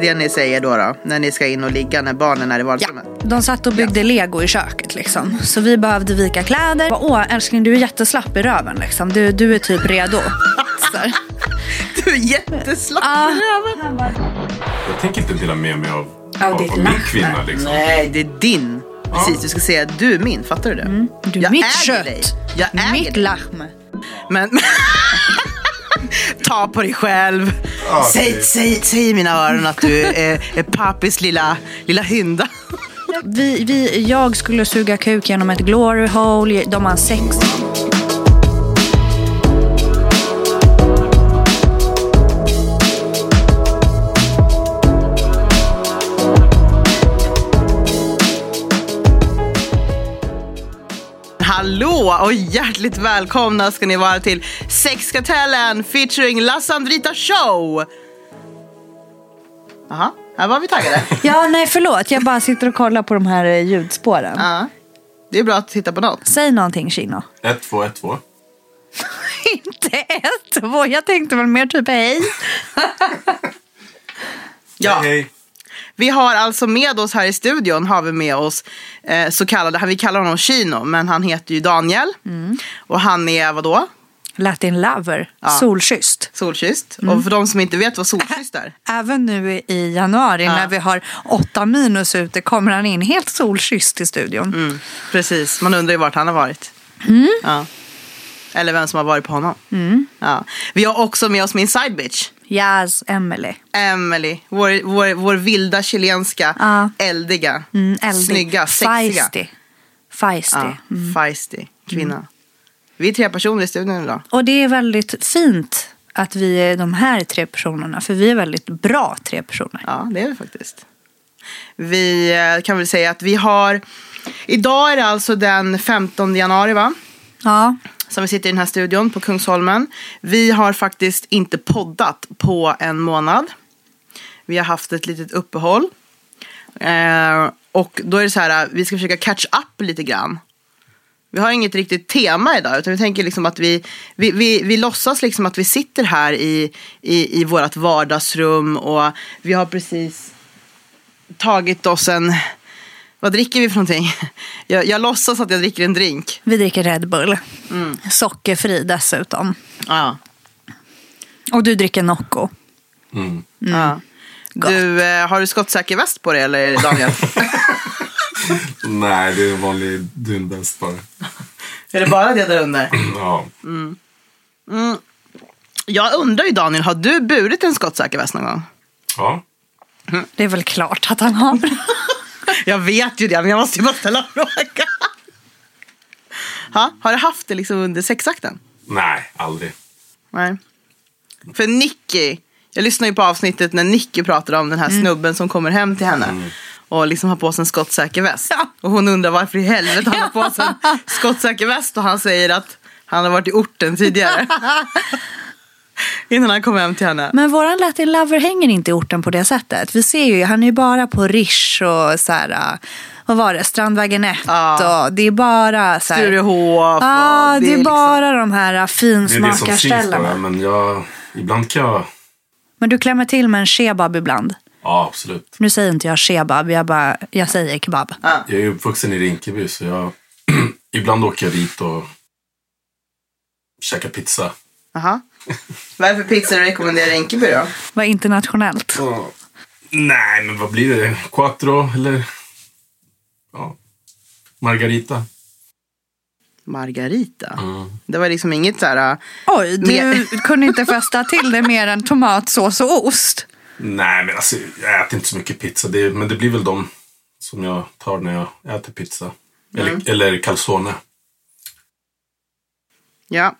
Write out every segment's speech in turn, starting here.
Det är det ni säger då, då när ni ska in och ligga när barnen är i Ja, vardagsrummet? de satt och byggde lego i köket liksom. Så vi behövde vika kläder. Åh älskling du är jätteslapp i röven liksom. Du, du är typ redo. Du är jätteslapp Ja. i röven. Jag tänker inte dela med mig av, av, ditt av min kvinna liksom. Nej, det är din. Precis, du ska säga att du är min. Fattar du det? Mm. Du är jag mitt äger kött. dig. Jag äger Mitt dig. lamm. Men... Ta på dig själv. Ja, säg, säg, säg i mina öron att du är, är pappis lilla, lilla hynda. Vi, vi, jag skulle suga kuk genom ett glory hole. De har sex. Hallå och hjärtligt välkomna ska ni vara till Sexkartellen featuring La Sandrita Show. Jaha, här var vi taggade. Ja, nej förlåt. Jag bara sitter och kollar på de här eh, ljudspåren. Ja, det är bra att titta på något. Säg någonting Kino. 1, 2, 1, 2. Inte ett, två. Jag tänkte väl mer typ hej. Ja. Hej, hej. Vi har alltså med oss här i studion har vi med oss eh, så kallade, vi kallar honom Kino, men han heter ju Daniel. Och han är vadå? Latin lover. Ja. Solkysst. Solkysst. Och för de som inte vet vad solkysst är. Även nu i januari när vi har åtta minus ute kommer han in helt solkysst i studion. Mm, precis, man undrar ju vart han har varit. Ja. Eller vem som har varit på honom. Ja. Vi har också med oss min side bitch. Yes, Emily. Emily, vår, vår, vår vilda chilenska, Ja. eldiga, Mm, eldig. snygga, sexiga. Feisty. Feisty. Ja, feisty kvinna. Vi är tre personer i studion idag. Och det är väldigt fint att vi är de här tre personerna. För vi är väldigt bra tre personer. Ja, det är vi faktiskt. Vi eh, kan väl säga att vi har... Idag är det alltså den 15 januari, va? Ja. Som vi sitter i den här studion på Kungsholmen. Vi har faktiskt inte poddat på en månad. Vi har haft ett litet uppehåll. Eh, och då är det så här, vi ska försöka catch up lite grann. Vi har inget riktigt tema idag, utan vi tänker liksom att vi, vi, vi, vi låtsas liksom att vi sitter här i, i, i vårt vardagsrum och vi har precis tagit oss en, vad dricker vi för någonting? Jag, jag låtsas att jag dricker en drink. Vi dricker Red Bull. Sockerfri dessutom. Ja. Och du dricker Nocco. Mm. ja. Du, eh, har du skottsäker väst på dig eller Daniel? Nej, det är en vanlig dunväst bara. är det bara det där under? Ja. Jag undrar ju Daniel, har du burit en skottsäker väst någon gång? ja. Det är väl klart att han har. Jag vet ju det, men jag måste ju bara ställa frågan. Ha, har du haft det liksom under sexakten? Nej, aldrig. Nej. För Nicky, jag lyssnade ju på avsnittet när Nicky pratade om den här snubben som kommer hem till henne. Och liksom har på sig en skottsäker väst. Ja. Och hon undrar varför i helvete han har på sig en skottsäker väst. Och han säger att han har varit i orten tidigare. Innan han kom hem till henne. Men våran Latin Lover hänger inte i orten på det sättet. Vi ser ju, han är ju bara på Rish och så här, äh, vad var det, Strandvägen 1 Ja. och det är bara så här. Sturehof. Ja, och det är liksom- bara de här äh, Det det finsmakarställena. Men jag, ibland kan jag... Men du klämmer till med en kebab ibland. Ja, absolut. Nu säger inte jag kebab, jag, bara, jag säger kebab. Jag är uppvuxen i Rinkeby så jag... ibland åker jag dit och käkar pizza. Jaha. Vad är det för pizza rekommenderar Rinkeby då? Vad internationellt. Ja. Nej, men vad blir det? Quattro eller... Ja. Margarita. Margarita. Mm. Det var liksom inget så här... äh, Oj, du Mer- kunde inte fästa till det mer än tomatsås och ost. Nej, men alltså, jag äter inte så mycket pizza. Det, men det blir väl de som jag tar när jag äter pizza. Eller, eller calzone. Ja.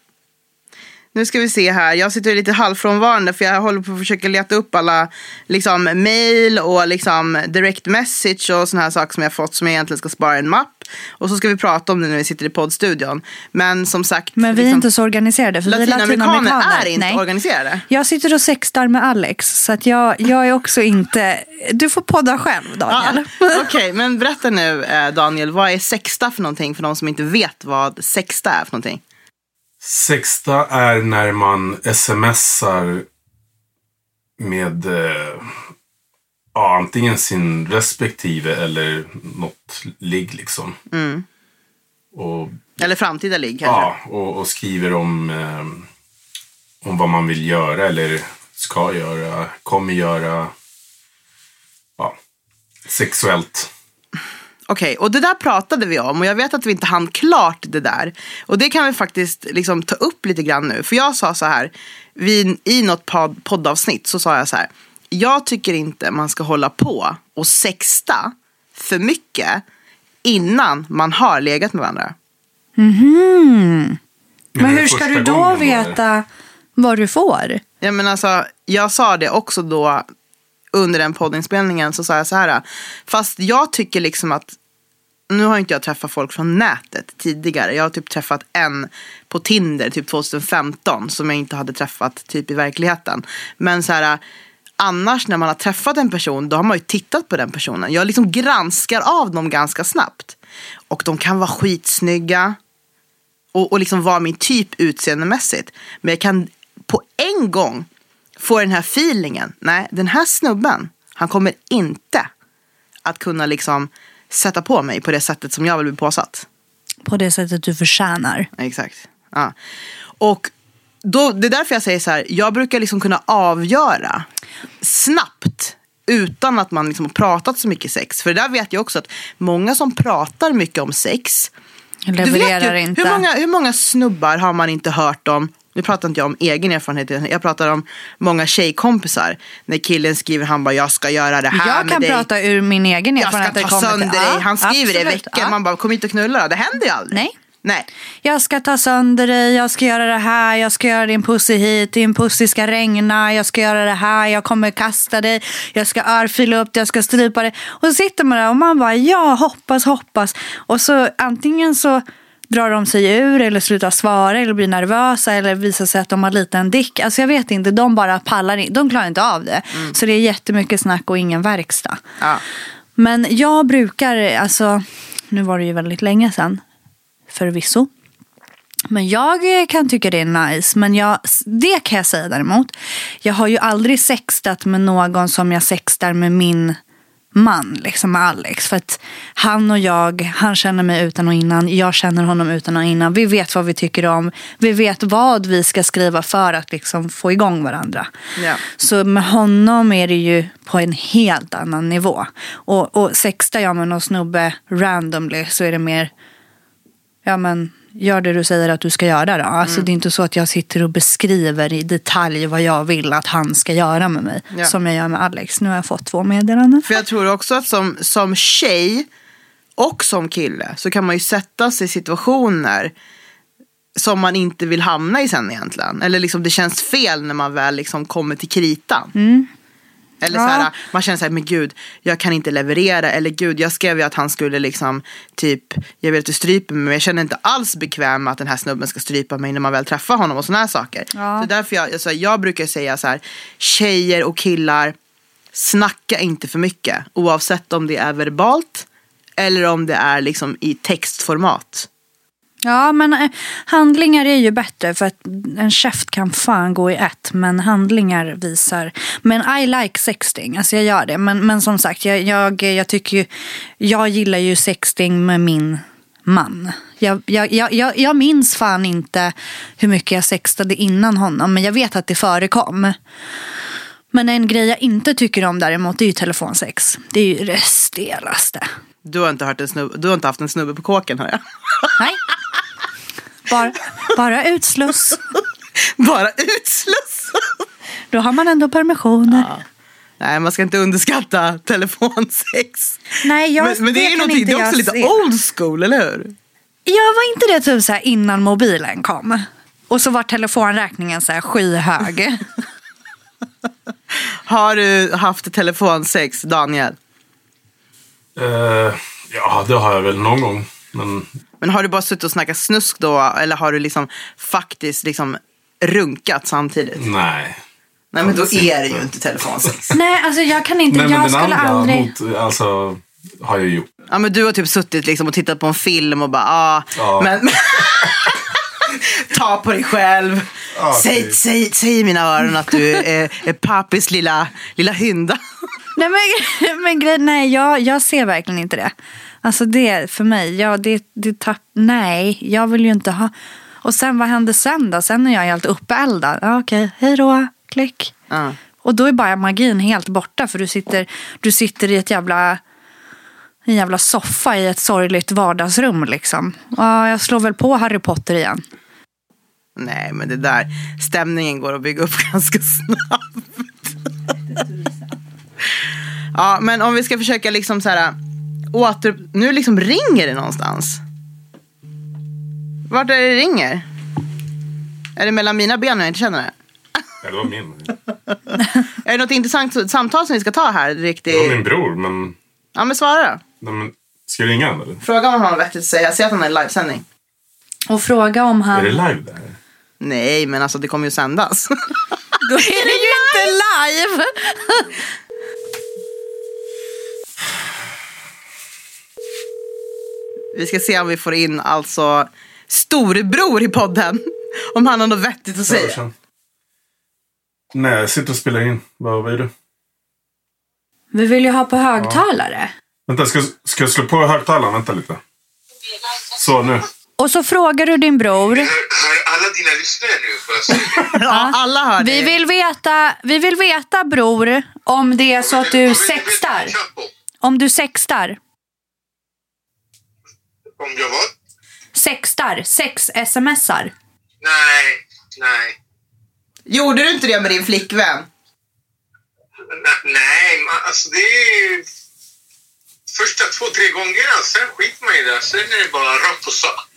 Nu ska vi se här. Jag sitter lite halvfrånvarande för jag håller på att försöka leta upp alla liksom, mail och liksom, direct message och såna här saker som jag fått som jag egentligen ska spara i en mapp. Och så ska vi prata om det när vi sitter i poddstudion. Men som sagt. Men vi är liksom, inte så organiserade. För Latinamerikaner latinamerikaner. är inte Nej. organiserade. Jag sitter och sextar med Alex, så att jag, jag är också inte... Du får podda själv, Daniel. Ja, Okej, men berätta nu eh, Daniel. Vad är sexta för någonting för de som inte vet vad sexta är för någonting? Sexta är när man smsar med... Eh, ja, antingen sin respektive eller något ligg liksom. Mm. Och, Eller framtida ligg kanske. ja, och, och skriver om, eh, om vad man vill göra eller ska göra, kommer göra. Ja, sexuellt. Okej, och det där pratade vi om och jag vet att vi inte hann klart det där. Och det kan vi faktiskt liksom ta upp lite grann nu. För jag sa så här, vi, i något pod, poddavsnitt så sa jag så här. Jag tycker inte man ska hålla på och sexta för mycket innan man har legat med varandra. Men det hur är ska du då veta vad du får? Ja, men alltså, jag sa det också då under den poddinspelningen så sa jag så här. Fast jag tycker liksom att nu har inte jag träffat folk från nätet tidigare. Jag har typ träffat en på Tinder typ 2015 som jag inte hade träffat typ i verkligheten. Men så här annars när man har träffat en person då har man ju tittat på den personen. Jag liksom granskar av dem ganska snabbt. Och de kan vara skitsnygga och, och liksom vara min typ utseendemässigt. Men jag kan på en gång få den här feelingen. Nej, den här snubben, han kommer inte att kunna liksom sätta på mig på det sättet som jag vill bli påsatt. På det sättet du förtjänar. Exakt. Ja. Och då, det är därför jag säger så här, jag brukar liksom kunna avgöra snabbt utan att man liksom har pratat så mycket sex. För det där vet jag också att många som pratar mycket om sex Levererar ju, inte. Hur många, hur många snubbar har man inte hört om? Nu pratar inte jag om egen erfarenhet, jag pratar om många tjejkompisar. När killen skriver, han bara jag ska göra det här Jag med kan dig. prata ur min egen jag ska erfarenhet. ta sönder till- dig. Ja, Han skriver det i absolut. veckan, Ja. man bara kom inte och knulla då. Det händer ju aldrig. Nej. Nej. Jag ska ta sönder dig, jag ska göra det här, jag ska göra din pussy hit, din pussy ska regna, jag ska göra det här, jag kommer kasta dig, jag ska örfila upp dig, jag ska strypa dig. Och så sitter man där och man bara ja, hoppas, hoppas. Och så antingen så drar de sig ur eller slutar svara eller blir nervösa eller visar sig att de har liten dick. Alltså jag vet inte, de bara pallar in, de klarar inte av det. Så det är jättemycket snack och ingen verkstad. Ja. Men jag brukar, alltså, nu var det ju väldigt länge sedan, förvisso. Men jag kan tycka det är nice. Men jag, det kan jag säga däremot. Jag har ju aldrig sextat med någon som jag sextar med min man, liksom med Alex. För att han och jag, han känner mig utan och innan, jag känner honom utan och innan. Vi vet vad vi tycker om, vi vet vad vi ska skriva för att liksom få igång varandra. Ja. Så med honom är det ju på en helt annan nivå. Och, och sextar jag med någon snubbe randomly så är det mer, ja men gör det du säger att du ska göra då. Alltså Mm. det är inte så att jag sitter och beskriver i detalj vad jag vill att han ska göra med mig. Ja. Som jag gör med Alex. Nu har jag fått två meddelanden. För jag tror också att som, som tjej och som kille så kan man ju sätta sig i situationer som man inte vill hamna i sen egentligen. Eller liksom det känns fel när man väl liksom kommer till kritan. Eller Ja. så här, man känner så här, men gud, jag kan inte leverera. Eller gud, jag skrev ju att han skulle liksom, typ, jag vill att du stryper mig. Men jag känner inte alls bekväm med att den här snubben ska strypa mig när man väl träffar honom och sådana här saker. Ja. Så därför jag, alltså, jag brukar säga så här, tjejer och killar, snacka inte för mycket. Oavsett om det är verbalt eller om det är liksom i textformat. Ja, men eh, handlingar är ju bättre för att en käft kan fan gå i ett. Men handlingar visar. Men I like sexting, alltså jag gör det. Men, men som sagt, jag, jag, jag tycker ju, jag gillar ju sexting med min man. Jag, jag, jag, jag, minns fan inte hur mycket jag sextade innan honom, men jag vet att det förekom. Men en grej jag inte tycker om däremot det är ju telefonsex. Det är ju det stelaste. Du har inte, hört en snubbe, du har inte haft en snubbe på kåken hör jag. Nej. Bara, bara utsluss. Bara utsluss. Då har man ändå permissioner. Nej, man ska inte underskatta telefonsex. Nej, jag, men, men det, är kan någonting, det är också jag lite se. old school, eller hur? Ja, var inte det typ så här innan mobilen kom? Och så var telefonräkningen så här skyhög. Har du haft telefonsex, Daniel? Eh, ja, det har jag väl någon gång. Men Men har du bara suttit och snackat snusk då? Eller har du liksom faktiskt liksom runkat samtidigt? nej. Nej, men då är det inte. ju inte telefonsex. Nej, alltså jag kan inte. Nej, men jag den skulle andra aldrig. mot, alltså, har jag gjort. Ja, men du har typ suttit liksom och tittat på en film och bara, ah, Ja. men... Ta på dig själv. Ja, säg, typ. säg, säg i mina öron att du är, är pappis lilla, lilla hynda. Nej, men, men grej, nej jag, jag ser verkligen inte det. Alltså det för mig, ja, det, det tapp, nej, jag vill ju inte ha. Och sen vad händer sen då? Sen är jag helt uppeldad. Ja, okej, hej då, klick. Ja. Och då är bara magin helt borta för du sitter, du sitter i ett jävla, en jävla soffa i ett sorgligt vardagsrum liksom. Ja, jag slår väl på Harry Potter igen. Nej, men det där, stämningen går att bygga upp ganska snabbt. Ja, men om vi ska försöka liksom så här åter... Nu liksom ringer det någonstans. Vart är det ringer? Är det mellan mina ben och jag inte känner det? Ja, det var min. Är det något intressant samtal som vi ska ta här? Det Riktigt? var min bror, men... Ja, men svara då. Men ska jag ringa honom eller? Fråga om han har något vettigt att säga. Säg att han är i livesändning. Och fråga om Är det han... live där? Nej, men alltså det kommer ju sändas. Då är det ju inte live! Vi ska se om vi får in alltså storebror i podden. Om han har något vettigt att säga. Nej, jag sitter och spelar in. Vad, är det? Vi vill ju ha på högtalare. Vänta, ska, ska jag slå på högtalaren? Vänta lite. Så, nu. Och så frågar du din bror. Hör, hör alla dina lyssnare nu? Ja, alla hör Vi det. vill veta, vi vill veta bror, om det är så att du sextar. Om du sextar. Om jag vad? Sextar. Sex-smsar. Nej, nej. Gjorde du inte det med din flickvän? Na- Nej, man, alltså det är första två, tre gångerna. Sen skiter man i det. Sen är det bara rakt på sak.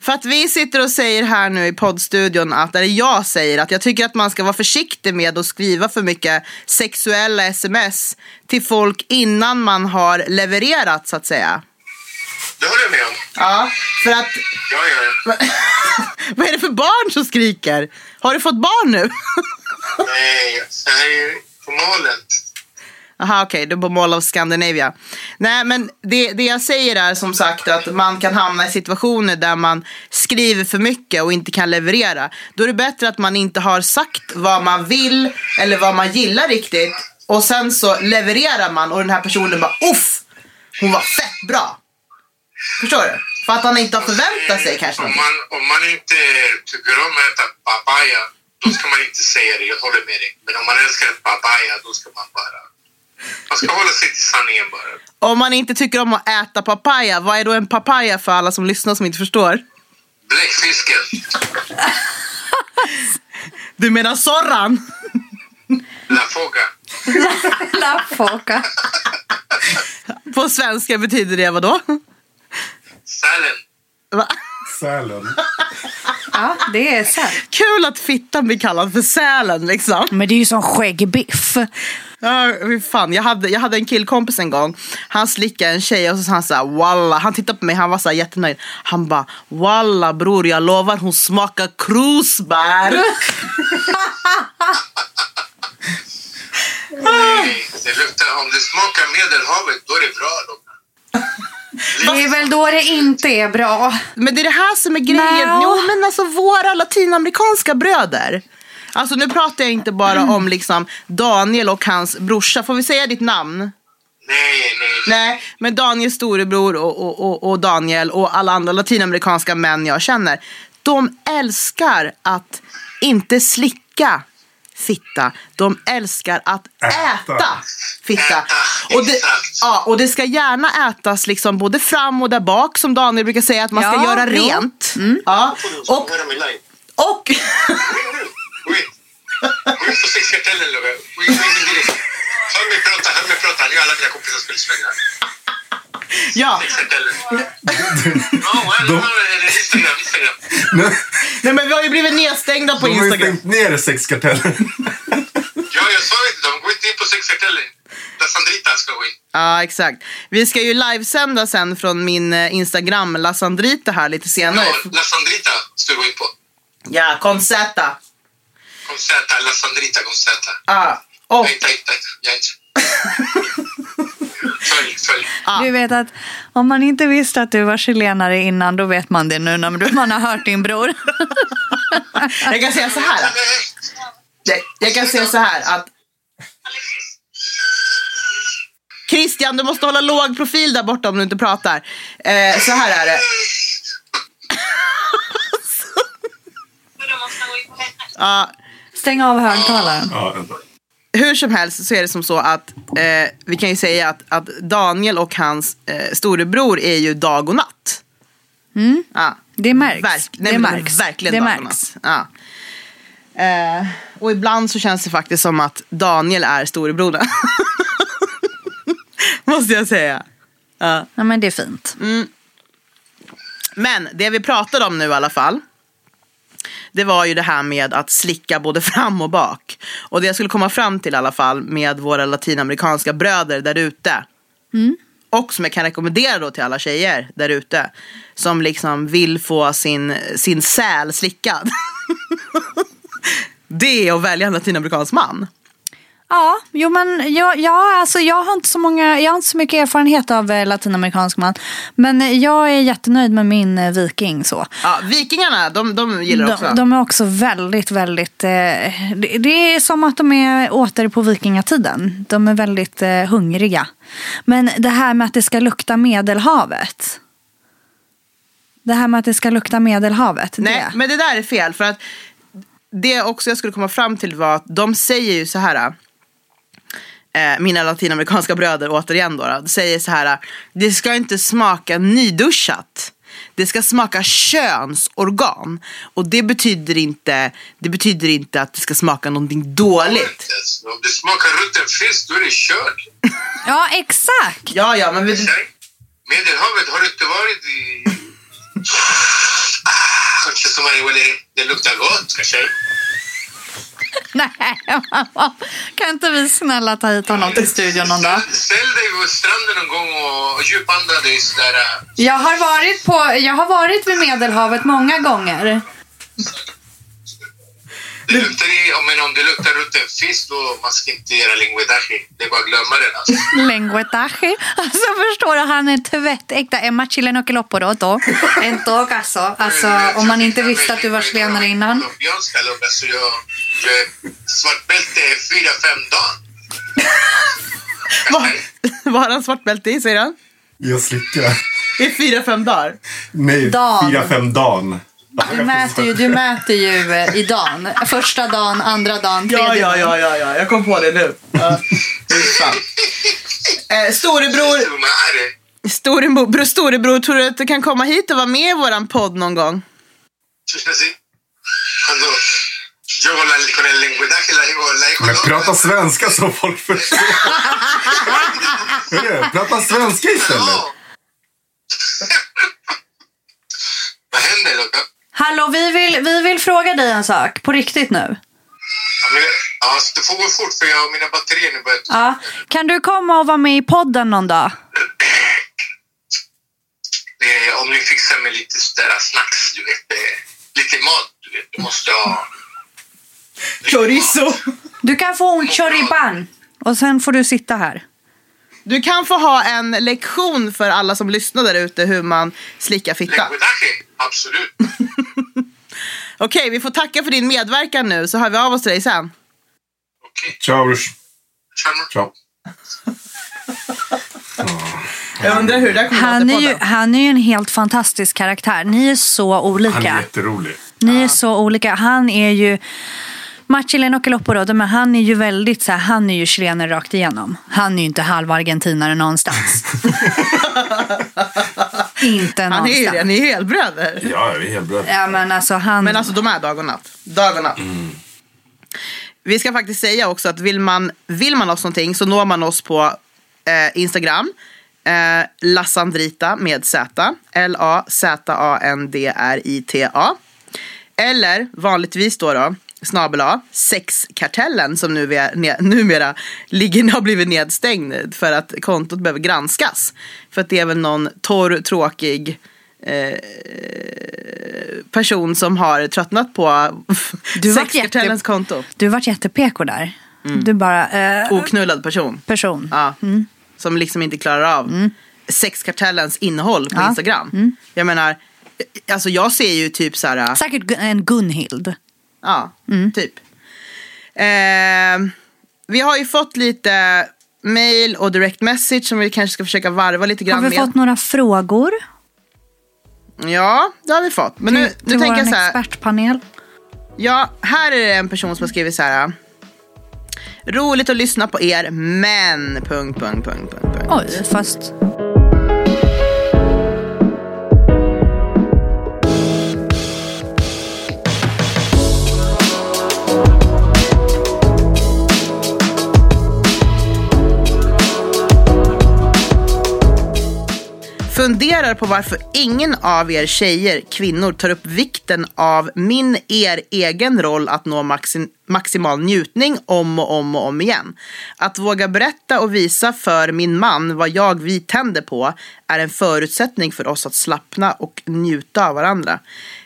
För att vi sitter och säger här nu i poddstudion att, eller jag säger att jag tycker att man ska vara försiktig med att skriva för mycket sexuella sms till folk innan man har levererat så att säga. Det håller jag med om. Ja, för att Ja, ja. vad är det för barn som skriker? Har du fått barn nu? Nej, så här är på målet. Aha, okej, du är på Mall of Scandinavia. Nej, men det, det jag säger är som sagt att man kan hamna i situationer där man skriver för mycket och inte kan leverera. Då är det bättre att man inte har sagt vad man vill eller vad man gillar riktigt och sen så levererar man och den här personen bara uff, hon var fett bra. Förstår du? För att han inte har förväntat sig kanske Om man, om man inte tycker om att äta papaya, då ska man inte säga det. Jag håller med dig. Men om man älskar papaya, då ska man bara... Man ska hålla sig till sanningen bara. Om man inte tycker om att äta papaya, vad är då en papaya för alla som lyssnar som inte förstår? Bläckfisken. Du menar Sorran? La foga. La foca. På svenska betyder det vad då? Sälen. Va? Sälen. Ja, det är sant. Kul att fittan blir kallad för sälen liksom. Men det är ju som skäggbiff. Ja, fy fan. Jag, hade, jag hade en killkompis en gång. Han slickade en tjej och så sa han så här, walla. Han tittade på mig, han var så här jättenöjd. Han bara, walla bror jag lovar hon smakar krusbär. Nej, det luktar, om det smakar Medelhavet, då är det bra. Det är väl då det inte är bra. men det är det här som är grejen. Nå. Jo men alltså våra latinamerikanska bröder. Alltså nu pratar jag inte bara om liksom Daniel och hans brorsa. Får vi säga ditt namn? Nej, nej. Nej, men Daniels storebror och, och, och, och Daniel och alla andra latinamerikanska män jag känner. De älskar att inte slicka fitta. De älskar att äta, Äta. fitta. Äta, Och det, ja, och det ska gärna ätas liksom både fram och där bak som Daniel brukar säga att man ska Ja, göra jo. rent. Ja, Och... och, Gå in på sexkartellen, Love. Hör mig prata, hör mig prata. Nu är alla mina kompisar skulle slänga. ja, eller Instagram, Instagram. nej, men vi har ju blivit nedstängda på De har ju Instagram. stängt ner sexkartellen. Ja, jag sa inte dem. Gå inte in på sexkartellen. La Sandrita ska gå in. Ja, exakt. Vi ska ju livesända sen från min eh, Instagram, La Sandrita här lite senare. Ja, La Sandrita ska du gå in på. Ja, con Z. Con Z, La Sandrita con Z. Ja, och Nej, nej, nej. Jag. Följ. Du vet att om man inte visste att du var chilenare innan, då vet man det nu när man har hört din bror. jag kan säga så här. Jag, kan säga så här att Christian, du måste hålla låg profil där borta om du inte pratar. Eh, så här är det. Ja, Stäng av högtalaren. Ja. Hur som helst så är det som så att eh, vi kan ju säga att, att Daniel och hans eh, storebror är ju dag och natt. Ja. Det märks. Verk, nej, det märks. Verkligen det dag och natt. Ja. Eh, och ibland så känns det faktiskt som att Daniel är storebrodern. Måste jag säga. Ja. Ja, men det är fint. Men det vi pratade om nu i alla fall. Det var ju det här med att slicka både fram och bak. Och det jag skulle komma fram till i alla fall med våra latinamerikanska bröder där ute. Och som jag kan rekommendera då till alla tjejer där ute. Som liksom vill få sin, sin säl slickad. det är att välja en latinamerikansk man. Ja, jo men jag, ja, alltså jag, har inte så många, jag har inte så mycket erfarenhet av eh, latinamerikansk man. Men eh, jag är jättenöjd med min eh, viking. så. Ja, vikingarna, de, de gillar också. De, de är också väldigt, väldigt... Eh, det, det är som att de är åter på vikingatiden. De är väldigt eh, hungriga. Men det här med att det ska lukta Medelhavet. Det här med att det ska lukta Medelhavet. Nej, det. men det där är fel. För att det också jag skulle komma fram till var att de säger ju så här. Eh, mina latinamerikanska bröder återigen då, då. Säger så här. Det ska inte smaka nyduschat. Det ska smaka könsorgan. Och det betyder inte, det betyder inte att det ska smaka någonting dåligt. Om det smakar rutten fisk, då är det kört. Ja, exakt. Ja, ja, men Medelhavet, har du inte varit i... Ah, kanske som det luktar gott, kanske. Nej, kan inte vi snälla ta hit honom till studion någon dag? Ställ dig vid stranden någon gång och djupanda dig sådär. Jag har varit, på, jag har varit vid Medelhavet många gånger. Det luktar i, om, men om det luktar rutten fisk, då man ska inte göra linguetaje. Det är bara att glömma den alltså. Lenguetaje. Alltså förstår du, han är tvättäkta. Emma chileno que lo poroto. En todo caso. Alltså om man inte visste att du var chilenare innan. Colombianska, look, alltså jag, jag är svartbälte fyra, fem dagar. vad, har han svart bälte i säger han? Jag slickar. I fyra, fem dagar. Nej, fyra, fem dagen. Du mäter ju, du mäter ju eh, i dagen. Första dagen, andra dagen, tredje Ja, ja, dagen. ja, ja, ja, jag kom på det nu. Ja. Eh, storebror, storebror, storebror, tror du att du kan komma hit och vara med i våran podd någon gång? Sushi así. Cuando yo con, la, con el lenguetaje la digo, la digo Men loca. prata svenska så folk förstår. Hörru, prata svenska istället. Vad händer loka? Hallå, vi vill, vi vill fråga dig en sak. På riktigt nu. Ja, så det får gå fort för jag och mina batterier nu börjar... Ja. Kan du komma och vara med i podden någon dag? Om ni fixar med lite sådär snacks, du vet. Lite mat, du vet. Du måste ha... Chorizo. Du kan få un choripan. Och sen får du sitta här. Du kan få ha en lektion för alla som lyssnar där ute hur man slickar fitta. Absolut. Okej, vi får tacka för din medverkan nu så hör vi av oss till dig sen. Okej, Ciao brors. okay. Ciao. Jag undrar hur det där kommer Han att är, ju, han är ju en helt fantastisk karaktär. Ni är så Han är olika. jätterolig. Ni är så olika. Han är ju... Machileno Keloporodo, men han är ju väldigt så här, han är ju chilener rakt igenom. Han är ju inte halv argentinare någonstans. inte Han är någonstans. ju det, ni är helbröder. Ja, vi är bra. Ja, men alltså han... Men alltså de är dag och natt. Dag och natt. Vi ska faktiskt säga också att vill man, vill man oss någonting så når man oss på eh, Instagram. Eh, Lassandrita med Z. L-A-Z-A-N-D-R-I-T-A. Eller vanligtvis då, då snabel sexkartellen som nu är, ne, numera ligger, har blivit nedstängd för att kontot behöver granskas. För att det är väl någon torr, tråkig eh, person som har tröttnat på sexkartellens jätte- konto. Du vart jättepeko där. Du bara... Eh, Oknullad person. person. Ja. Som liksom inte klarar av sexkartellens innehåll på Ja. Instagram. Jag menar, alltså jag ser ju typ så här. Säkert Gun- en Gunhild. Ja, typ. Eh, vi har ju fått lite mail och direct message som vi kanske ska försöka varva lite grann Har vi med. fått några frågor Ja, det har vi fått. Men nu, till, nu till tänker jag så här. expertpanel? Ja, här är det en person som har skrivit så här. Roligt att lyssna på er, men... Punkt, punkt, punkt, punkt, punkt. Oj, fast... Funderar på varför ingen av er tjejer, kvinnor, tar upp vikten av min, er egen roll att nå maxim maximal njutning om och om och om igen. Att våga berätta och visa för min man vad jag vi tänder på är en förutsättning för oss att slappna och njuta av varandra.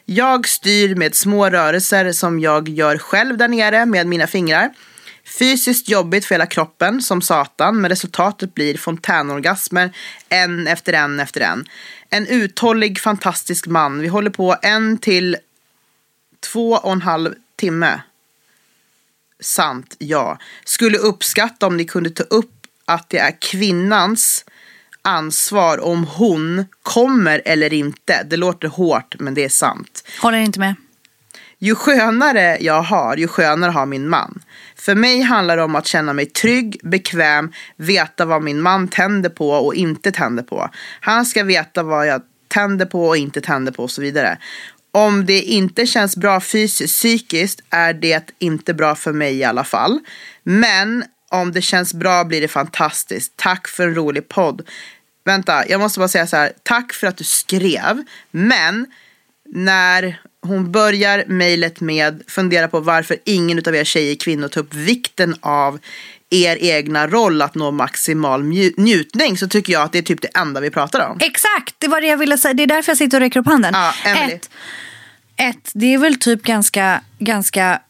Jag styr med små rörelser som jag gör själv där nere med mina fingrar. Fysiskt jobbigt för hela kroppen som satan men resultatet blir fontänorgasmer en efter en efter en. En uthållig fantastisk man. Vi håller på en till två och en halv timme. Sant, ja. Skulle uppskatta om ni kunde ta upp att det är kvinnans ansvar om hon kommer eller inte. Det låter hårt men det är sant. Håller inte med. Ju skönare jag har, ju skönare har min man. För mig handlar det om att känna mig trygg, bekväm, veta vad min man tänder på och inte tänder på. Han ska veta vad jag tänder på och inte tänder på och så vidare. Om det inte känns bra fysiskt, psykiskt är det inte bra för mig i alla fall. Men om det känns bra blir det fantastiskt. Tack för en rolig podd. Vänta, jag måste bara säga så här. Tack för att du skrev. Men när hon börjar mejlet med fundera på varför ingen av er tjejer kvinnor tar upp vikten av er egna roll att nå maximal njutning så tycker jag att det är typ det enda vi pratar om. Exakt, det var det jag ville säga. Det är därför jag sitter och räcker upp handen. Ja, Emily. ett, ett, det är väl typ ganska, ganska...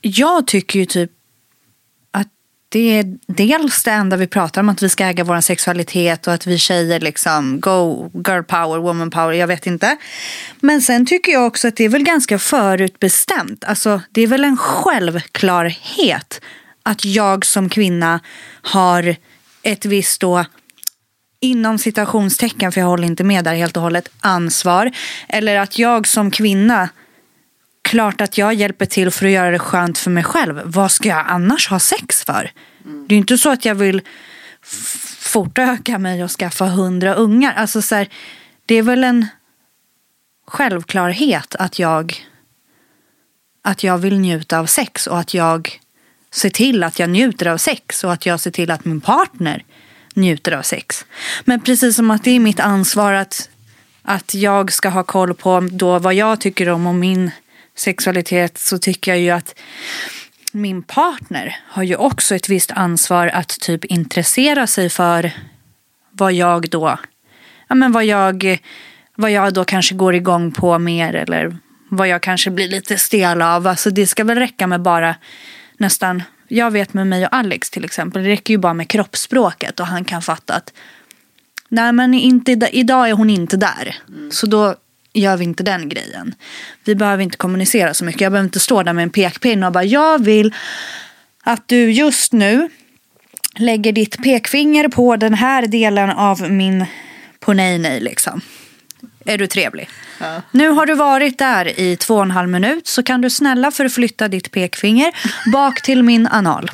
Jag tycker ju typ det är dels det enda vi pratar om, att vi ska äga vår sexualitet och att vi tjejer liksom go, girl power, woman power, jag vet inte. Men sen tycker jag också att det är väl ganska förutbestämt. Alltså det är väl en självklarhet att jag som kvinna har ett visst då inom citationstecken, för jag håller inte med där helt och hållet, ansvar. Eller att jag som kvinna, klart att jag hjälper till för att göra det skönt för mig själv. Vad ska jag annars ha sex för? Det är inte så att jag vill fortöka mig och skaffa hundra ungar. Alltså så här, det är väl en självklarhet att jag, att jag vill njuta av sex och att jag ser till att jag njuter av sex och att jag ser till att min partner njuter av sex. Men precis som att det är mitt ansvar att, att jag ska ha koll på då vad jag tycker om och min sexualitet så tycker jag ju att min partner har ju också ett visst ansvar att typ intressera sig för vad jag då, ja men vad jag, vad jag då kanske går igång på mer eller vad jag kanske blir lite stel av. Alltså det ska väl räcka med bara nästan, jag vet med mig och Alex till exempel, det räcker ju bara med kroppsspråket och han kan fatta att nej men inte, idag är hon inte där. Så då gör vi inte den grejen. Vi behöver inte kommunicera så mycket. Jag behöver inte stå där med en pekpinne och bara jag vill att du just nu lägger ditt pekfinger på den här delen av min på nej nej liksom. Är du trevlig? Ja. Nu har du varit där i två och en halv minut så kan du snälla förflytta ditt pekfinger bak till min anal.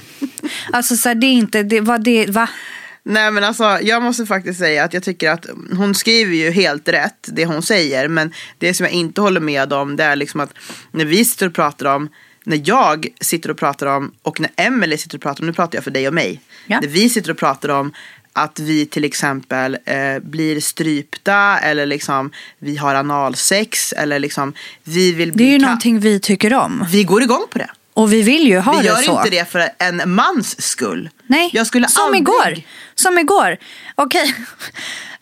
Alltså så här, det är inte, det, vad det, va? Nej men alltså jag måste faktiskt säga att jag tycker att hon skriver ju helt rätt det hon säger. Men det som jag inte håller med om det är liksom att när vi sitter och pratar om när jag sitter och pratar om och när Emelie sitter och pratar om, nu pratar jag för dig och mig. Ja. När vi sitter och pratar om att vi till exempel eh, blir strypta eller liksom vi har analsex eller liksom vi vill Det bli är ju någonting vi tycker om. Vi går igång på det. Och vi vill ju ha Vi det gör så. inte det för en mans skull. Nej, Jag skulle som aldrig... igår. Som igår. Okej.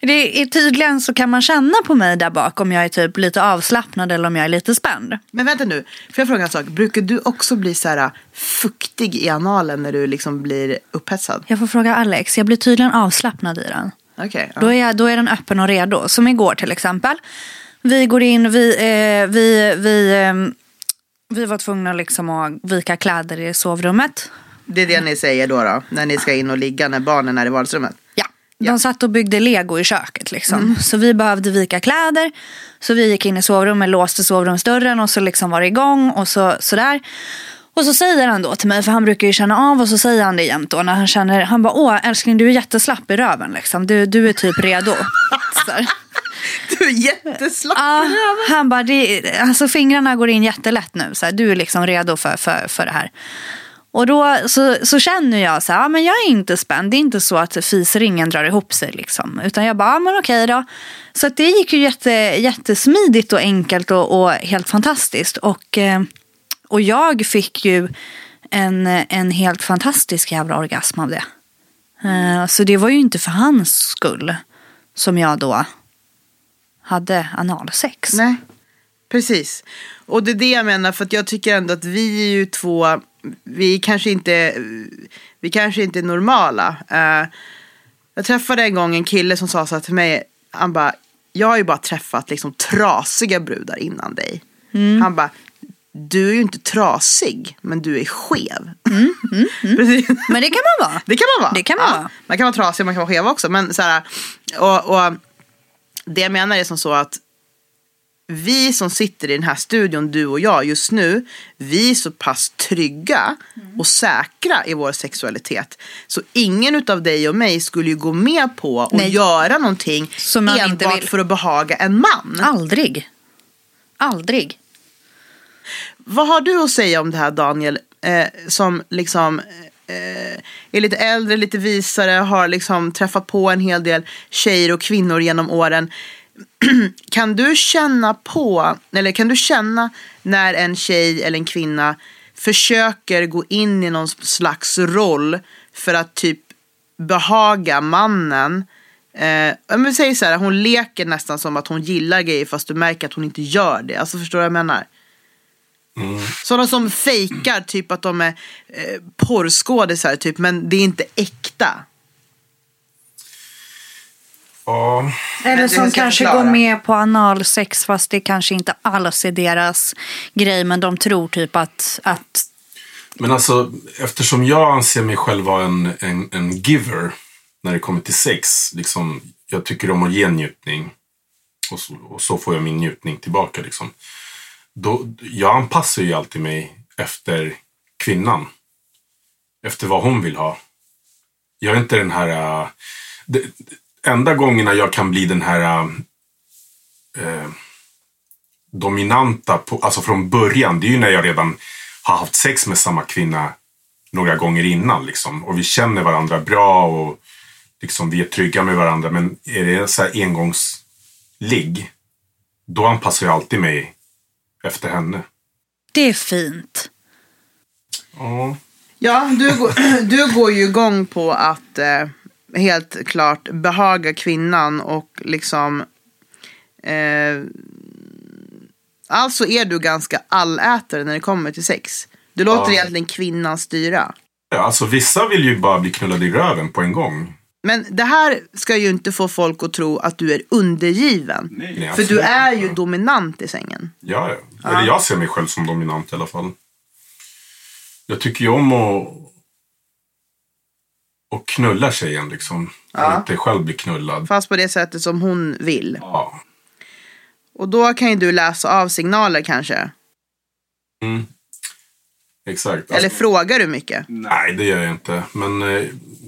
Det är tydligen så kan man känna på mig där bak om jag är typ lite avslappnad eller om jag är lite spänd. Men vänta nu, får jag fråga en sak? Brukar du också bli så här äh, fuktig i analen när du liksom blir upphetsad? Jag får fråga Alex. Jag blir tydligen avslappnad i den. Okej. ja. Då, är jag, då är den öppen och redo. Som igår till exempel. Vi går in, vi, eh, vi, vi, eh, vi var tvungna liksom att vika kläder i sovrummet. Det är det ni säger då, då när ni ska in och ligga när barnen är i vardagsrummet. Ja, de satt och byggde lego i köket. Liksom. Så vi behövde vika kläder. Så vi gick in i sovrummet, låste sovrumsdörren och så liksom var det igång och så, sådär. Och så säger han då till mig, för han brukar ju känna av och så säger han det jämt då när han känner, han bara åh älskling du är jätteslapp i röven liksom. Du, du är typ redo. Du är jätteslapp Ja, i röven. han bara, det, alltså fingrarna går in jättelätt nu. Så här, du är liksom redo för, för, för det här. Och då så, så känner jag så här, ja, men jag är inte spänd. Det är inte så att fisringen drar ihop sig. Liksom. Utan jag bara, ja, men okej då. Så att det gick ju jätte, jättesmidigt och enkelt och, och helt fantastiskt. Och, eh, och jag fick ju en, en helt fantastisk jävla orgasm av det. Eh, så det var ju inte för hans skull som jag då hade analsex. Nej, precis. Och det är det jag menar, för att jag tycker ändå att vi är ju två, vi kanske inte, vi kanske inte är normala. Eh, jag träffade en gång en kille som sa så här till mig, han bara, jag har ju bara träffat liksom trasiga brudar innan dig. Han bara, du är ju inte trasig, men du är skev. Precis. Men det kan man vara. Det kan man vara. Det kan man ja. vara. Man kan vara trasig man kan vara skev också. Men så här, och, och det jag menar är som så att vi som sitter i den här studion, du och jag just nu, vi är så pass trygga och säkra i vår sexualitet. Så ingen utav dig och mig skulle ju gå med på att Nej. göra någonting Som enbart för att behaga en man. Aldrig. Aldrig. Vad har du att säga om det här Daniel? Eh, som liksom eh, är lite äldre, lite visare, har liksom träffat på en hel del tjejer och kvinnor genom åren. kan du känna på, eller kan du känna när en tjej eller en kvinna försöker gå in i någon slags roll för att typ behaga mannen. Eh, men säg så här, hon leker nästan som att hon gillar grejer fast du märker att hon inte gör det. Alltså förstår du vad jag menar? Sådana som fejkar typ att de är eh, porrskådisar typ men det är inte äkta. Ja, Eller som kanske förklara. går med på analsex fast det kanske inte alls är deras grej. Men de tror typ att, att men alltså eftersom jag anser mig själv vara en, en, en giver när det kommer till sex. Liksom, jag tycker om att ge njutning. Och så, och så får jag min njutning tillbaka. Liksom. Då, jag anpassar ju alltid mig efter kvinnan. Efter vad hon vill ha. Jag är inte den här... äh, det, enda gångerna jag kan bli den här äh, dominanta, på, alltså från början, det är ju när jag redan har haft sex med samma kvinna några gånger innan. Liksom. Och vi känner varandra bra och liksom, vi är trygga med varandra. Men är det så här engångsligg, då anpassar jag alltid mig efter henne. det är fint. Ja. Ja, du, går- du går ju igång på att eh, helt klart behaga kvinnan och liksom eh, Alltså är du ganska allätare när det kommer till sex. Du låter Ja. egentligen kvinnan styra. Ja, Alltså vissa vill ju bara bli knullade i röven på en gång. Men det här ska ju inte få folk att tro att du är undergiven. Nej, För du är ju dominant i sängen. Ja, ja. Eller jag ser mig själv som dominant i alla fall. Jag tycker ju om att, att knulla tjejen liksom. Ja. Och inte själv bli knullad. Fast på det sättet som hon vill. Ja. Och då kan ju du läsa av signaler kanske. Mm. Exakt. Eller Alltså, frågar du mycket? nej, det gör jag inte. Men eh,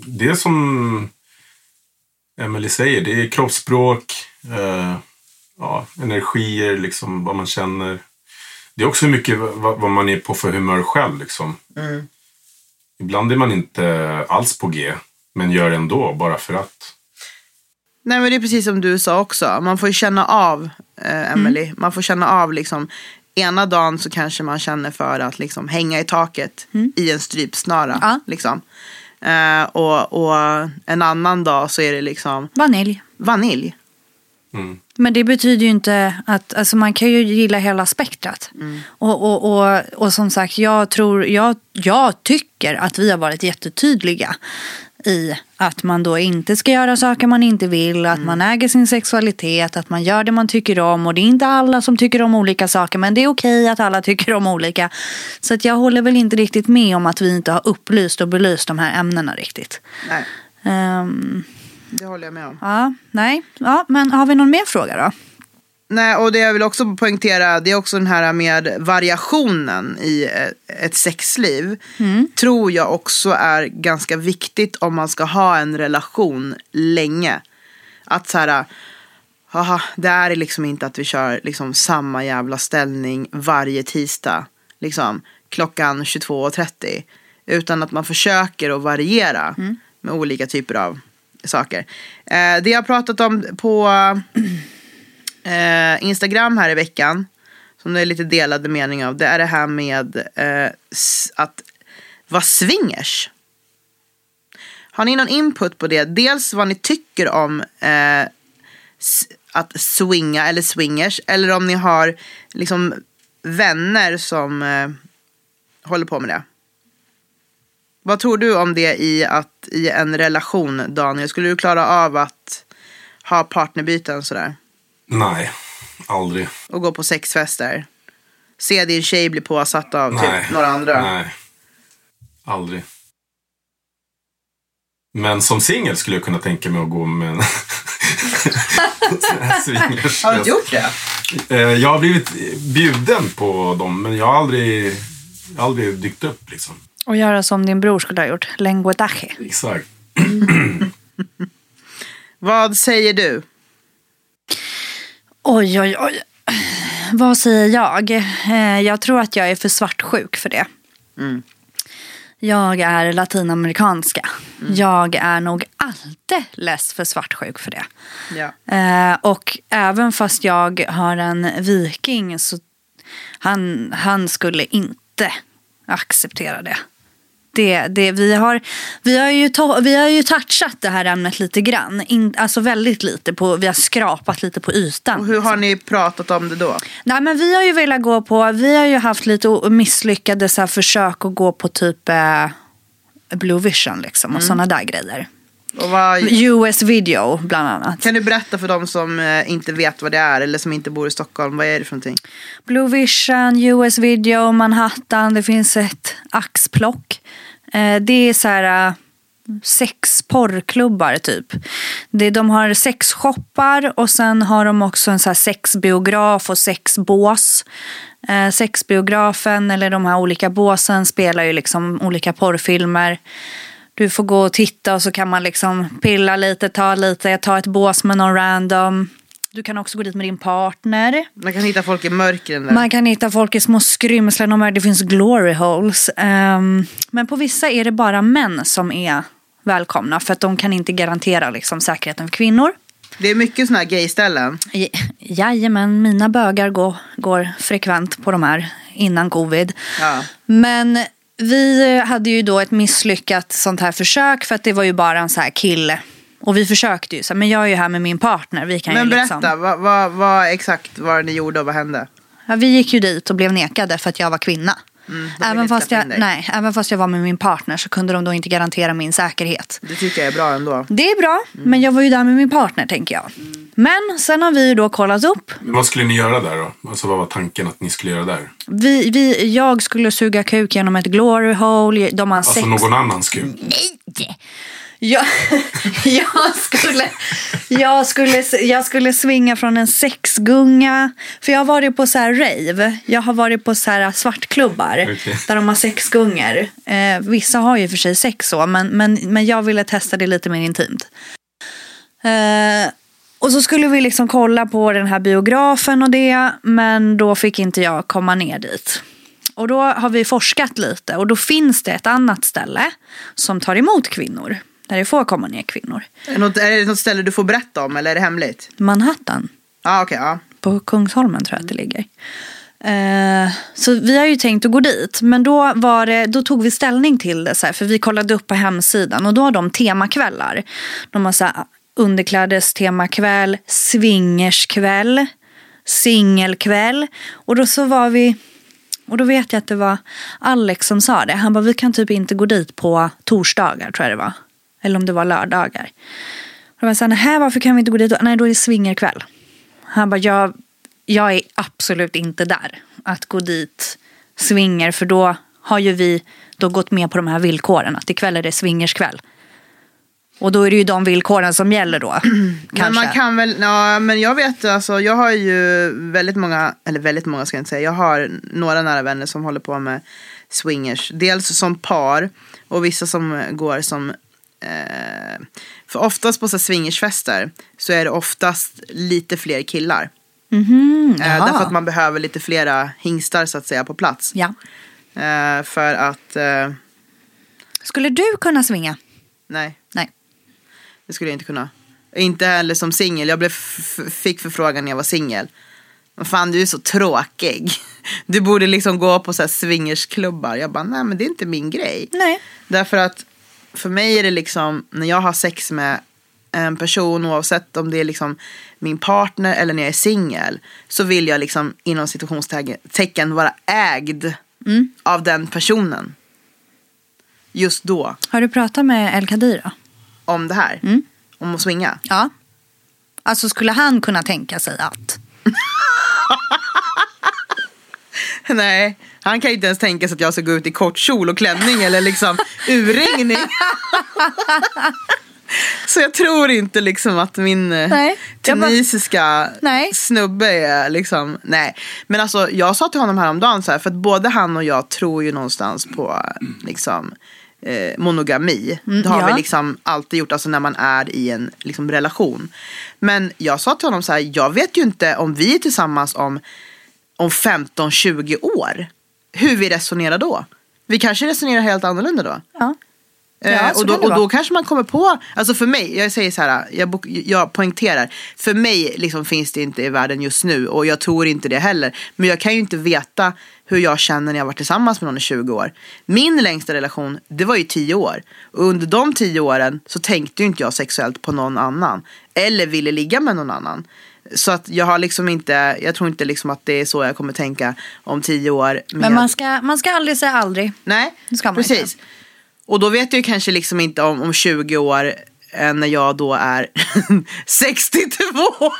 det som Emily säger. Det är kroppsspråk. Eh, ja, energier, liksom vad man känner. Det är också mycket vad, vad man är på för humör själv. Liksom. Mm. Ibland är man inte alls på G. Men gör ändå bara för att. Nej men det är precis som du sa också. Man får ju känna av, eh, Emily. Man får känna av liksom. Ena dagen så kanske man känner för att liksom hänga i taket i en strypsnara. Ja. Liksom. Eh, och, och en annan dag så är det liksom Vanilj. vanilj. Mm. Men det betyder ju inte att, alltså man kan ju gilla hela spektrat. Och, och, och, och som sagt, jag tror, jag, jag tycker att vi har varit jättetydliga i att man då inte ska göra saker man inte vill, att man äger sin sexualitet, att man gör det man tycker om. Och det är inte alla som tycker om olika saker, men det är okej att alla tycker om olika. Så att jag håller väl inte riktigt med om att vi inte har upplyst och belyst de här ämnena riktigt. Nej, Ehm, det håller jag med om. ja, nej. Ja, men har vi någon mer fråga då? Nej, och det jag vill också poängtera, det är också den här med variationen i ett sexliv. Tror jag också är ganska viktigt om man ska ha en relation länge. Att så här, haha, det är liksom inte att vi kör liksom samma jävla ställning varje tisdag. Liksom klockan 22.30. Utan att man försöker att variera med olika typer av saker. Eh, det jag har pratat om på eh, Instagram här i veckan, som det är lite delade mening av, det är det här med eh, att vara swingers. Har ni någon input på det? Dels vad ni tycker om eh, att swinga eller swingers, eller om ni har liksom vänner som eh, håller på med det. Vad tror du om det i, att, i en relation, Daniel? Skulle du klara av att ha partnerbyten sådär? Nej, aldrig. och gå på sexfester. Se din tjej bli påsatt av Nej. typ några andra. Nej. Aldrig. Men som singel skulle jag kunna tänka mig att gå med en. Har du gjort det? Eh, Jag har blivit bjuden på dem, men jag har aldrig, aldrig dykt upp liksom. Och göra som din bror skulle ha gjort. Lenguetaje. Exakt. Vad säger du? Oj, oj, oj. Vad säger jag? Eh, Jag tror att jag är för svartsjuk för det. Jag är latinamerikanska. Jag är nog alldeles för svartsjuk för det. Ja. Eh, och även fast jag har en viking så han, han skulle inte acceptera det. Det, det, vi, har, vi, har ju to, vi har ju touchat det här ämnet lite grann. In, alltså väldigt lite. På, vi har skrapat lite på ytan. Och hur har ni pratat om det då? Nej, men vi har ju velat gå på, vi har ju haft lite misslyckade så här, försök att gå på typ eh, Blue Vision liksom, och sådana där grejer. Vad, US video bland annat. kan du berätta för de som eh, inte vet vad det är eller som inte bor i Stockholm, vad är det för någonting? Blue Vision, US video, Manhattan, det finns ett axplock. Eh, det är så här eh, sex porrklubbar typ. Det, de har sexshoppar och sen har de också en så här sexbiograf och sexbås. Eh, sexbiografen eller de här olika båsen spelar ju liksom olika porrfilmer. Du får gå och titta och så kan man liksom pilla lite, ta lite, ta ett bås med någon random. Du kan också gå dit med din partner. Man kan hitta folk i mörkren där. Man kan hitta folk i små skrymslen, och det finns glory holes. Ehm, men på vissa är det bara män som är välkomna för att de kan inte garantera liksom, säkerheten för kvinnor. Det är mycket sådana här gayställen. Jajamän, mina bögar går, går frekvent på de här innan covid. Ja. Men vi hade ju då ett misslyckat sånt här försök för att det var ju bara en så här kille. Och vi försökte ju, så här, men jag är ju här med min partner. Vi kan Men ju berätta, liksom... vad, vad, vad exakt var ni gjorde och vad hände? Ja, vi gick ju dit och blev nekade för att jag var kvinna. de vill även, inte fast släppa jag, in dig. nej, även fast jag var med min partner så kunde de då inte garantera min säkerhet. Det tycker jag är bra ändå. Det är bra, men jag var ju där med min partner tänker jag. Men sen har vi ju då kollat upp. Men vad skulle ni göra där då? Alltså vad var tanken att ni skulle göra där? Vi, vi, jag skulle suga kuk genom ett glory hole. De har Alltså sex... någon annans kul? Nej! Jag, jag, skulle, jag, skulle, jag skulle svinga från en sexgunga. För jag har varit på så här rave. Jag har varit på så här svartklubbar. Okej. Där de har sexgungor. Eh, vissa har ju för sig sex så. Men, men, men jag ville testa det lite mer intimt. Eh, och så skulle vi liksom kolla på den här biografen och det. Men då fick inte jag komma ner dit. Och då har vi forskat lite och då finns det ett annat ställe som tar emot kvinnor. Där det får komma ner kvinnor. Är, något, är det något ställe du får berätta om eller är det hemligt? Manhattan, Ja, okej. ja. på Kungsholmen tror jag att det ligger. Eh, så vi har ju tänkt att gå dit. Men då, var det, då tog vi ställning till det. Så här, för vi kollade upp på hemsidan och då har de temakvällar. De har så här, underklädes temakväll, swingerskväll, singelkväll. Och då så var vi... Och då vet jag att det var Alex som sa det. Han bara, vi kan typ inte gå dit på torsdagar tror jag det var. Eller om det var lördagar. Och jag var så här, "Nähä, varför kan vi inte gå dit? då?" Nej, då är det swingerkväll. Han bara, jag, jag är absolut inte där att gå dit swinger. För då har ju vi då gått med på de här villkoren. Att ikväll är det swingerskväll. Och då är det ju de villkoren som gäller då. Men kanske. man kan väl, ja men jag vet alltså, jag har ju väldigt många, eller väldigt många ska jag inte säga, jag har några nära vänner som håller på med swingers. Dels som par och vissa som går som, eh, för oftast på så swingersfester så är det oftast lite fler killar. Mhm, Eh, därför att man behöver lite flera hingstar så att säga på plats. Ja. Eh, för att, eh, Skulle du kunna swinga? nej. Nej. Det skulle jag inte kunna. Inte heller som singel. Jag blev f- fick förfrågan när jag var singel. Fan du är så tråkig. Du borde liksom gå på så här swingersklubbar. Jag bara, nej men det är inte min grej. Nej. Därför att för mig är det liksom, när jag har sex med en person oavsett om det är liksom min partner eller när jag är singel. Så vill jag liksom inom situationstecken vara ägd av den personen. Just då, Har du pratat med El Kadir då? om det här. Om att swinga. Ja. Alltså skulle han kunna tänka sig att? Nej, han kan ju inte ens tänka sig att jag ska gå ut i kort kjol och klänning eller liksom urringning. Så jag tror inte liksom att min eh, Nej, bara- tunisiska Nej. snubbe är liksom, nej. Men alltså jag sa till honom häromdagen så här, för att både han och jag tror ju någonstans på liksom eh, monogami. det har ja. vi liksom alltid gjort, alltså när man är i en liksom, relation. Men jag sa till honom så här, jag vet ju inte om vi är tillsammans om om 15-20 år. Hur vi resonerar då. Vi kanske resonerar helt annorlunda då. Ja. Eh, Ja, och, då och då kanske man kommer på, alltså för mig, jag säger så här, jag, jag poängterar, för mig liksom finns det inte i världen just nu och jag tror inte det heller. Men jag kan ju inte veta hur jag känner när jag varit tillsammans med någon i 20 år. Min längsta relation, det var ju 10 år. Och under de 10 åren så tänkte ju inte jag sexuellt på någon annan. Eller ville ligga med någon annan. Så att jag har liksom inte, jag tror inte liksom att det är så jag kommer tänka om 10 år. med- Men man ska, man ska aldrig säga aldrig. Nej, precis. Och då vet jag ju kanske liksom inte om, om 20 år eh, när jag då är 62.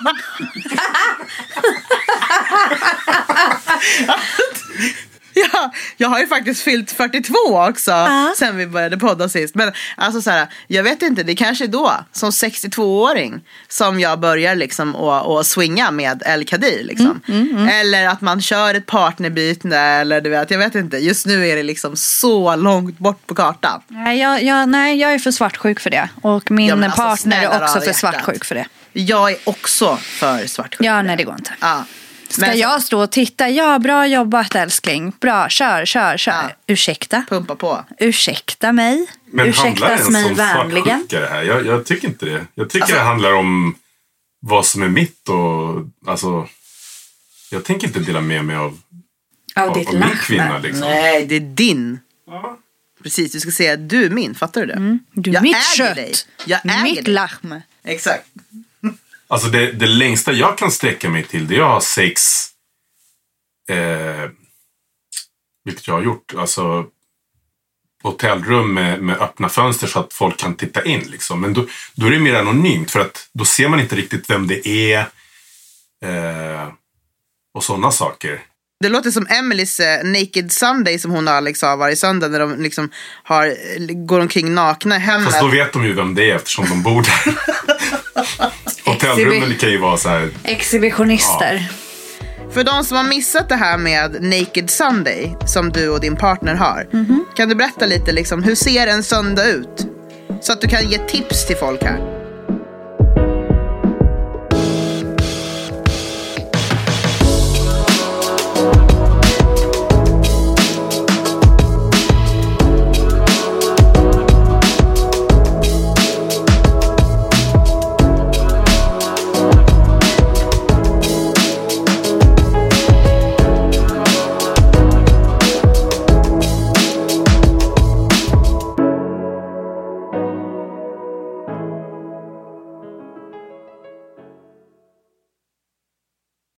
ja, jag har ju faktiskt fyllt 42 också Ja. sen vi började podda sist. Men alltså så här, jag vet inte, det kanske är då som 62-åring som jag börjar liksom att swinga med El Kadir. Liksom. Mm, Eller att man kör ett partnerbyte eller du vet, jag vet inte. Just nu är det liksom så långt bort på kartan. Nej jag, jag, nej, jag är för svartsjuk för det. Och min Ja, alltså, partner är också för hjärtat. svartsjuk för det. Jag är också för svartsjuk. Ja, nej det går inte. Ja. Ska Men jag stå och titta? Ja, bra jobbat älskling. Bra, kör, kör, kör. Ja. Ursäkta? pumpa på. Ursäkta mig? Men handlar Ursäktas det mig vänligen? det här? Jag, jag tycker inte det. Jag tycker Alltså- det handlar om vad som är mitt och alltså. Jag tänker inte dela med mig av, Av av, ditt av min kvinna liksom. Nej, det är din. Ja. Precis, du ska säga du är min. Fattar du det? Du, jag mitt äger kött. dig. Jag äger mitt dig. lachme. Exakt. Alltså det, det längsta jag kan sträcka mig till det är att ha sex. Eh, vilket jag har gjort. Alltså hotellrum med, med öppna fönster så att folk kan titta in. Liksom. Men då, då är det mer anonymt för att då ser man inte riktigt vem det är. Eh, och sådana saker. Det låter som Emelies eh, Naked Sunday som hon och Alex har varje söndag när de liksom har, går omkring nakna i hemmet. Fast då vet de ju vem det är eftersom de bor där. Hotellrummen kan ju vara så här. Exhibitionister. För de som har missat det här med Naked Sunday som du och din partner har. Mhm. Kan du berätta lite liksom, hur ser en söndag ut? Så att du kan ge tips till folk här.